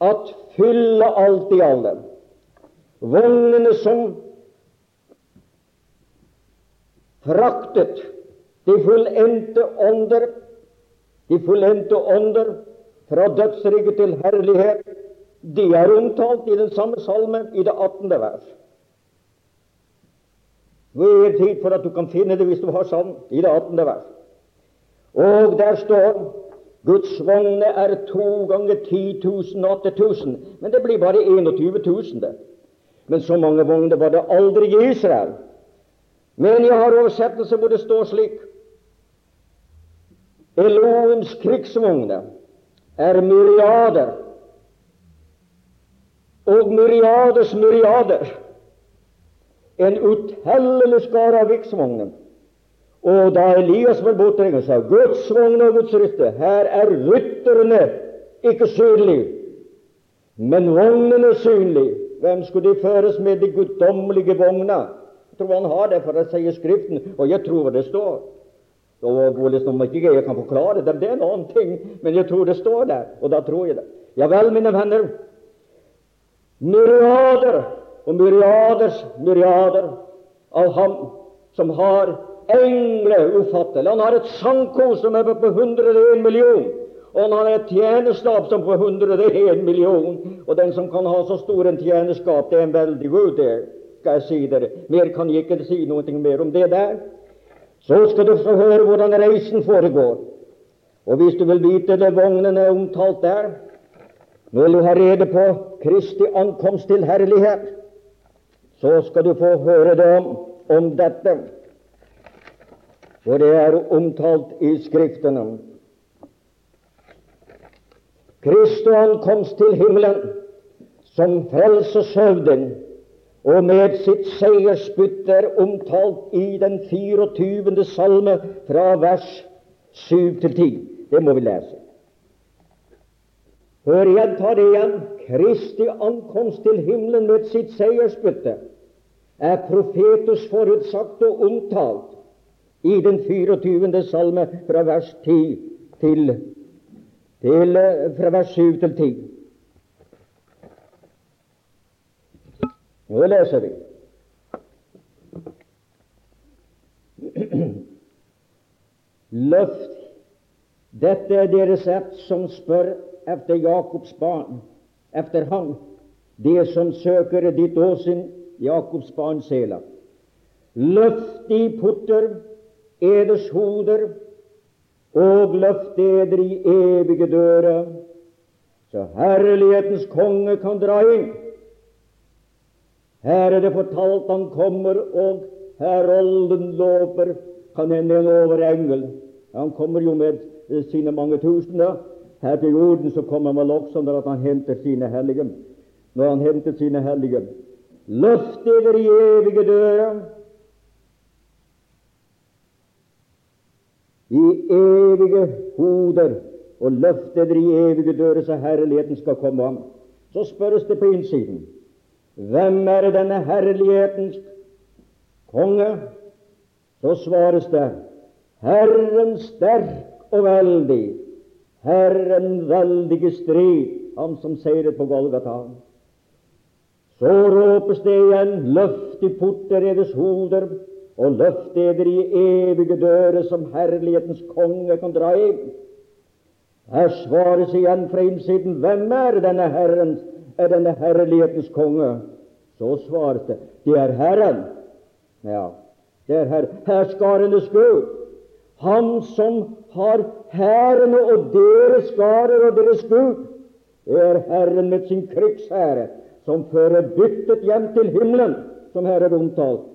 at fylle alt i alle. Vognene som fraktet de fullendte ånder, de fullendte ånder fra dødsriket til herlighet, de er omtalt i den samme salme i det 18. vers. Nå er tid for at du kan finne det hvis du har salmen i det 18. vers. Og der står Guds vogne er to ganger 10 000 og 8000. Men det blir bare 21 000. Det. Men så mange vogner var det aldri i Israel. Men jeg har oversettelse hvor det står slik Elovens krigsvogner er myriader, og myriaders myriader. En utellelig skare av krigsvogner. Og da Elias var borte, sa Guds vogn og Guds rytter, her er rytterne ikke synlige, men vognene synlige. Hvem skulle de føres med de guddommelige vogna? Jeg tror han har det, for det sier Skriften, og jeg tror det står. Og liksom ikke jeg kan forklare det, det er en annen ting, men jeg tror det står der, og da tror jeg det. Ja vel, mine venner. Myriader og myriaders myriader av ham som har engler ufattelig. Han har et sangkor som er på 101 million. Og han har et tjenerskap som på 101 million. Og den som kan ha så stor en tjenerskap, det er en veldig god del skal jeg si dere. Mer kan jeg ikke si noe mer om det der. Så skal du få høre hvordan reisen foregår. Og hvis du vil vite det vognen er omtalt der, vil du ha rede på Kristi ankomst til herlighet, så skal du få høre det om, om dette. For det er omtalt i Skriftene. Kristi ankomst til himmelen som frelseshøvding og med sitt seiersbytte er omtalt i den 24. salme fra vers 7 til 10. Det må vi lese. Hør, igjen, ta det igjen. Kristi ankomst til himmelen med sitt seiersbytte er profetus forutsagt og omtalt i den 24. salme fra vers 10 til, til fra vers 7 til 10. Nå leser vi. Løft Dette er deres ett som spør efter Jakobs barn, efter han, det som søker ditt åsyn, Jakobs barn Sela. Løft de porter, eders hoder, og løft eder i evige dører, så herlighetens konge kan dra inn. Her er det fortalt han kommer, og herolden lover kan hende en overengel. Han kommer jo med sine mange tusener. Her til jorden så kommer han vel også når han henter sine hellige. Når han henter sine hellige. Løft dere i evige dører. I evige hoder, og løft dere i evige dører, så herligheten skal komme om. Så spørres det på innsiden. Hvem er denne herlighetens konge? Så svares det Herren sterk og veldig, Herren veldige strid, han som seiret på Golgata. Så ropes det igjen, løft i porter deres hoder, og løft eder i evige dører, som herlighetens konge kan dra i. Her svares igjen fra innsiden, hvem er denne Herren? er denne herlighetens konge. Så svarte det er Herren. Ja, det er her, herskarenes Gud. Han som har hærene og deres skarer og deres Gud, det er Herren med sin krigshære, som fører byttet hjem til himmelen, som her er omtalt.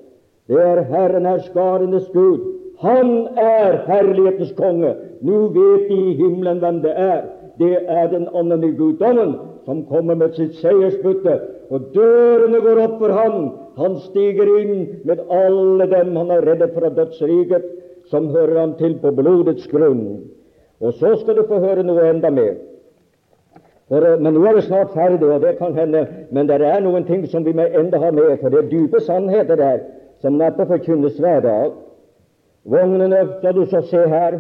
Det er Herren er skarenes Gud. Han er herlighetens konge. Nå vet de i himmelen hvem det er. Det er den åndelige guddommen som kommer med sitt seiersbytte. Og dørene går opp for ham. Han stiger inn med alle dem han har reddet fra dødsriket, som hører ham til på blodets grunn. Og så skal du få høre noe enda mer. For, eh, men nå er det snart ferdig, og det kan hende, men det er noen ting som vi må enda ha med, for det er dype sannheter der som neppe forkynnes hver dag. Vognene skal du så se her.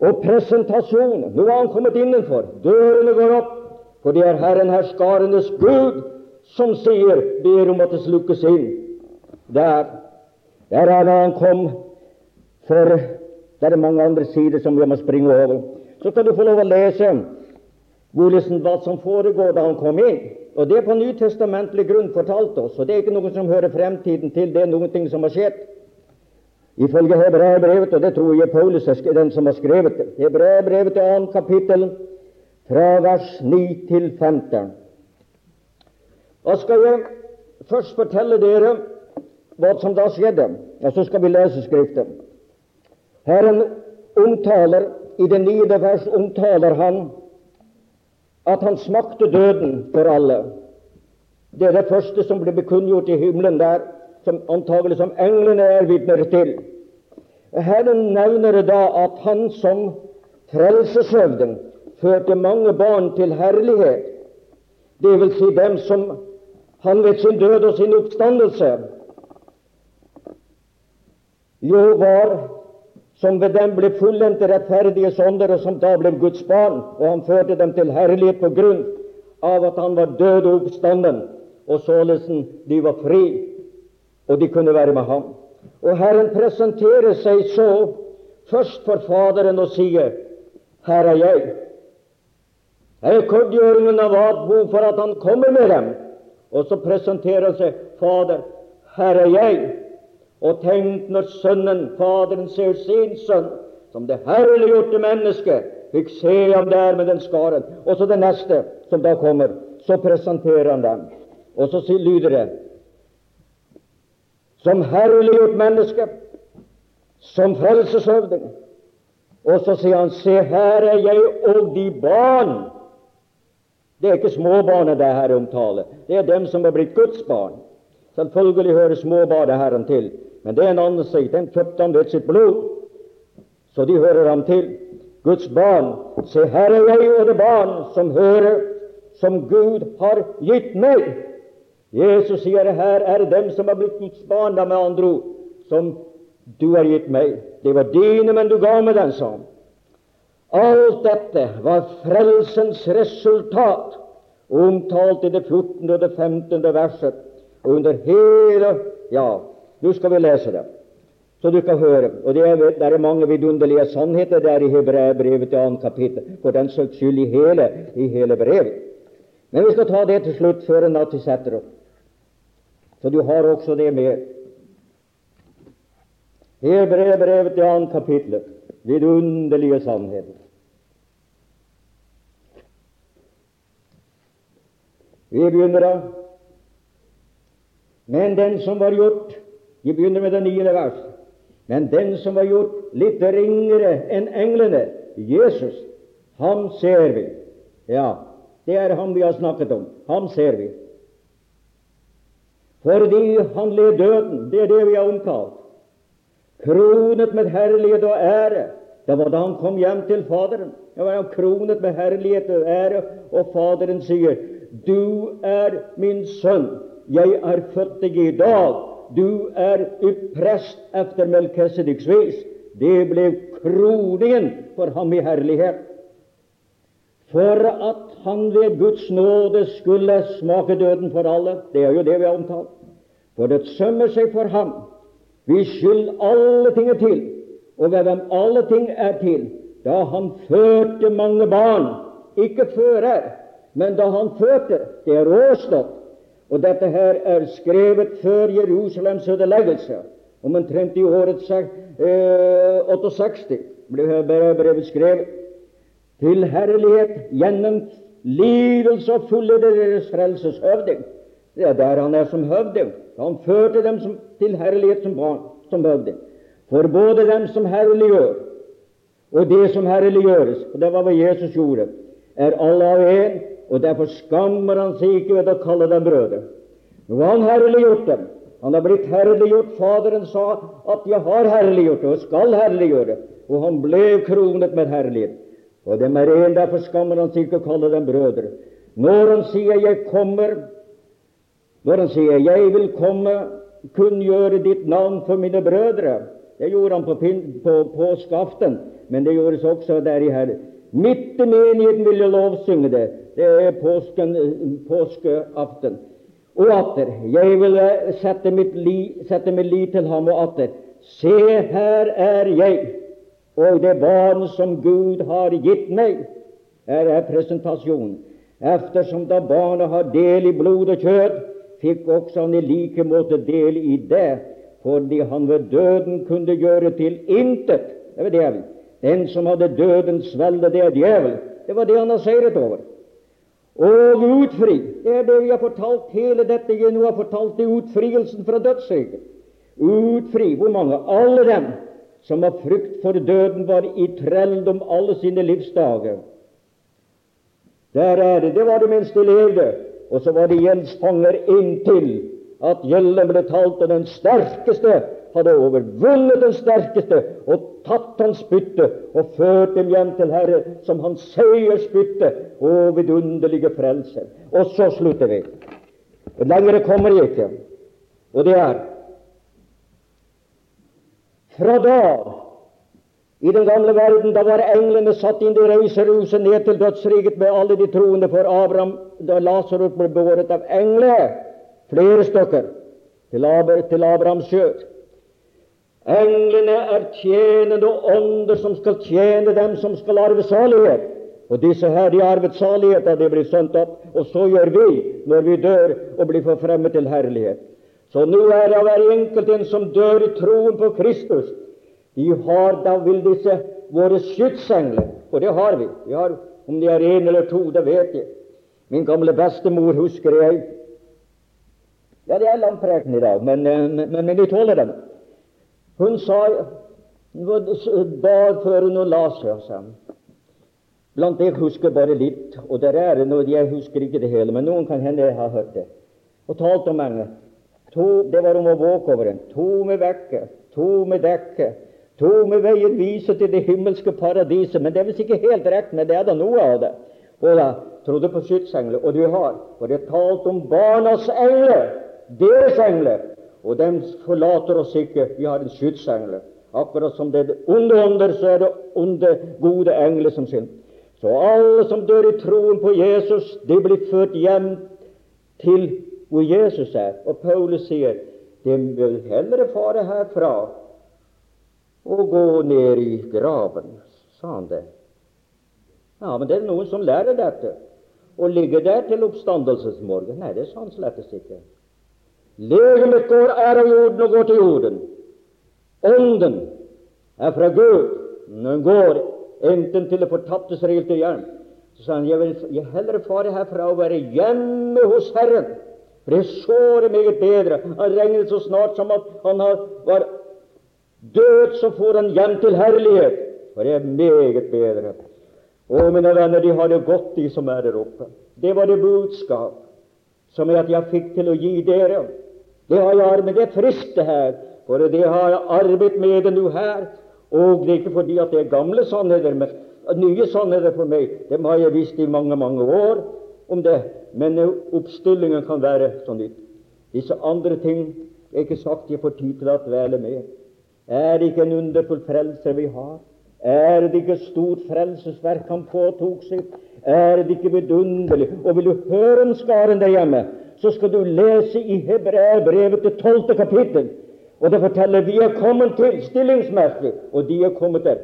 Og presentasjonen. Nå har han kommet innenfor. Dørene går opp, for det er Herren herskarenes Gud som sier, ber om at det slukkes inn. Der, der er det han kom, for det er mange andre sider som vi må springe over. Så kan du få lov å lese hvordan hva som foregår da han kom inn. Og Det er på nytestamentlig grunn fortalt oss, og det er ikke noe som hører fremtiden til. Det er ting som har skjedd. Ifølge Hebreabrevet, og det tror jeg Paulus er den som har skrevet det, Hebreabrevet til 2. kapittel, fra vers 9 til 15. Da skal jeg først fortelle dere hva som da skjedde, og så skal vi lese Skriften. Herren omtaler, I det niende vers omtaler han at han smakte døden for alle. Det er det første som ble bekunngjort i himmelen der, som antagelig som englene er vitner til. Herren nevner da at han som frelseshøvding førte mange barn til herlighet, vil si dem som han ved sin død og sin oppstandelse jo var som ved dem ble fullendte rettferdige sonder, og som da ble Guds barn, og han førte dem til herlighet på grunn av at han var død og oppstanden, og således de var fri, og de kunne være med ham. Og Herren presenterer seg så først for Faderen og sier, Her er jeg. Jeg er kunngjøringen av Adbo for at han kommer med dem. Og så presenterer han seg, Fader, her er jeg. Og tenk når Sønnen, Faderen, ser sin sønn som det herliggjorte mennesket, fikk se ham der med den skaren. Og så det neste som da kommer, så presenterer han dem. Og så lyder det som herliggjort menneske, som frelseshøvding. Og så sier han, se, her er jeg og de barn. Det er ikke småbarnet det her omtaler. Det er dem som er blitt Guds barn. Selvfølgelig hører småbarnet Herren til. Men det er en annen sak. Den kjøpte han ved sitt blod, så de hører ham til. Guds barn. Se, her er jeg og det barn som hører, som Gud har gitt meg. Jesus sier her er dem som har blitt Guds barn, da med andre ord, som du har gitt meg. Det var dine, men du ga meg den, sa han. Alt dette var frelsens resultat, omtalt i det 14. og det 15. verset. Og under hele Ja, nå skal vi lese det, så du kan høre. Og det er, det er mange vidunderlige sannheter der i Hebreabrevet til annet kapittel, for den saks skyld i hele, i hele brevet. Men vi skal ta det til slutt før en natt vi setter opp. Så du har også det med. Hebreabrevet til annet kapittel. Vidunderlige sannheter. Vi begynner da. Men den som var gjort vi begynner med det niende vers. Men den som var gjort litt ringere enn englene, Jesus, ham ser vi. Ja, det er ham vi har snakket om. Ham ser vi. Fordi han led døden. Det er det vi har omtalt. Kronet med herlighet og ære. Det var da han kom hjem til Faderen. Det var han kronet med herlighet og ære, og Faderen sier, Du er min sønn. Jeg er født deg i dag du er ypprest efter Melkesediks vis. Det ble kroningen for ham i herlighet. For at han ved Guds nåde skulle smake døden for alle. Det er jo det vi har omtalt. For det sømmer seg for ham. Vi skyld alle ting til, og ved hvem alle ting er til, da han førte mange barn. Ikke fører, men da han førte. Det er råstått og dette her er skrevet før Jerusalems ødeleggelse. omtrent i året eh, 68 ble brevet skrevet. Til herlighet gjennom lidelse og fulle deres frelses høvding. Det er der han er som høvding. Han førte dem som, til herlighet som barn, som høvding. For både dem som herliggjør, og det som herliggjøres, og det var hva Jesus gjorde, er alle av én, og derfor skammer han seg ikke ved å kalle dem brødre. Har han herliggjort dem. Han har blitt herliggjort. Faderen sa at 'jeg har herliggjort det og skal herliggjøre', og han ble kronet med herlighet. Og dem er en, derfor skammer han seg ikke å kalle dem brødre. Når han sier 'jeg kommer', når han sier 'jeg vil komme, kunngjøre ditt navn for mine brødre', det gjorde han på, på påskeaften, men det gjøres også der i Herre. Midt i menigheten vil jeg lovsynge det. Det er påsken, påskeaften. Og atter, jeg vil sette mitt, li, sette min lit til ham, og atter, se, her er jeg, og det barn som Gud har gitt meg. Her er presentasjonen. Eftersom da barnet har del i blod og kjøtt, fikk også han i like måte del i det, fordi han ved døden kunne gjøre til intet Det var djevelen. Den som hadde dødens velde, det er djevel. Det var det han har seiret over. Og utfri. Det er det vi har fortalt hele dette gjennom. Har fortalt, det utfrielsen fra dødsriket. Utfri hvor mange? Alle dem som av frykt for døden var i trelldom alle sine livsdager. Der er det. Det var det mens de levde. Og så var de gjeldsfanger inntil at gjelden ble talt, og den sterkeste hadde overvunnet den sterkeste og tatt hans bytte og ført dem hjem til Herre som hans seiersbytte og vidunderlige frelser. Og så slutter vi. Lengre kommer jeg ikke. Og det er fra da i den gamle verden da var englene satt inn i reiseruset ned til dødsriket med alle de troende for Abraham da Lasarus ble båret av engler, flere stykker, til, Abrahams sjø. Englene er tjenende ånder som skal tjene dem som skal arve salighet. Og disse her, de arvet salighet da de blir sendt opp. Og så gjør vi når vi dør og blir forfremmet til herlighet. Så nå er det hver enkelt en som dør i troen på Kristus. De har da vil disse våre skytsengler, og det har vi. vi har, om de er én eller to, det vet jeg. Min gamle bestemor husker jeg. Ja, det er langpreken i dag, men, men, men vi tåler dem. Hun sa bar før hun la seg. Blant det husker bare litt, og der er noe, jeg husker ikke det hele, men noen kan hende jeg har hørt det. Og talt om henne. To, det var om å våke over en. To med vekke, to med dekke, to med veier viser til det himmelske paradiset. Men det er visst ikke helt rett, men det er da noe av det. Og da trodde på skytsengler, og du har. For det er talt om barnas engler, deres engler, og de forlater oss ikke. Vi har en skytsengel. Akkurat som det er onde ånder, så er det onde, gode engler som synd. Så alle som dør i troen på Jesus, de blir ført hjem til hvor Jesus er. Og Paulus sier de vil heller fare herfra og gå ned i graven, sa han det. Ja, men det er noen som lærer dette, og ligger der til oppstandelsesmorgen. Nei, det er han slett ikke. Legemet går av jorden og går til jorden. Ånden er fra Gud. Den går enten til det fortapte eller til hjelm, Så sa han jeg vil jeg heller fare herfra og være hjemme hos Herren. For det er såre meget bedre. Han regnet så snart som at han var død, så får han hjem til herlighet. For det er meget bedre. Å, mine venner, de har det godt, de som er der oppe. Det var det budskap som jeg, jeg fikk til å gi dere. Det har jeg arbeidet det frister her, for det har jeg arbeidet med det nå her. Og det er ikke fordi at det er gamle sannheter, men nye sannheter for meg. Dem har jeg visst i mange, mange år om det. Men oppstillingen kan være så nytt. Disse andre ting er ikke sagt jeg får tid til å dvele med. Er det ikke en underfull frelse vi har? Er det ikke stort frelsesverk han påtok seg? Er det ikke vidunderlig? Og vil du høre om skaren der hjemme, så skal du lese i Hebreerbrevet til tolvte kapittel. Og det forteller vi er kommet til stillingsmerket, og de er kommet der.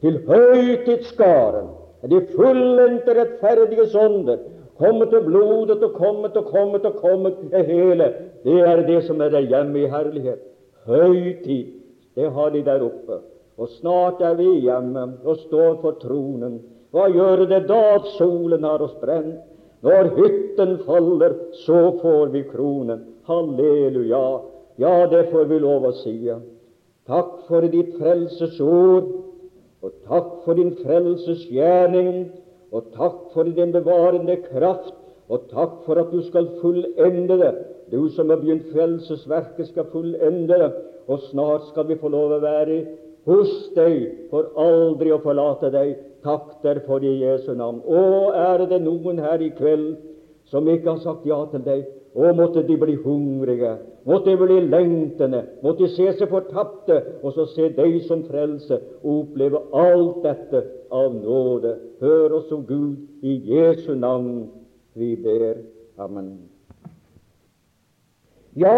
Til høytidsskaren. De fullendte rettferdige sonder, Kommet til blodet og kommet og kommet og kommet det hele. Det er det som er der hjemme i herlighet. høytid. Det har de der oppe. Og snart er vi hjemme og står for tronen. Hva gjør det da at solen har oss brent? Når hytten faller, så får vi kronen. Halleluja. Ja, det får vi lov å si. Takk for ditt frelsesord, og takk for din frelsesgjerning, og takk for din bevarende kraft, og takk for at du skal fullende det. Du som har begynt frelsesverket, skal fullende det, og snart skal vi få lov å være hos deg, for aldri å forlate deg. Takk derfor i Jesu navn. Å, er det noen her i kveld som ikke har sagt ja til deg? Å, måtte de bli hungrige, måtte de bli lengtende, måtte de se seg fortapte, og så se deg som frelse, og oppleve alt dette av nåde. Hør oss, o Gud, i Jesu navn vi ber. Amen. Ja,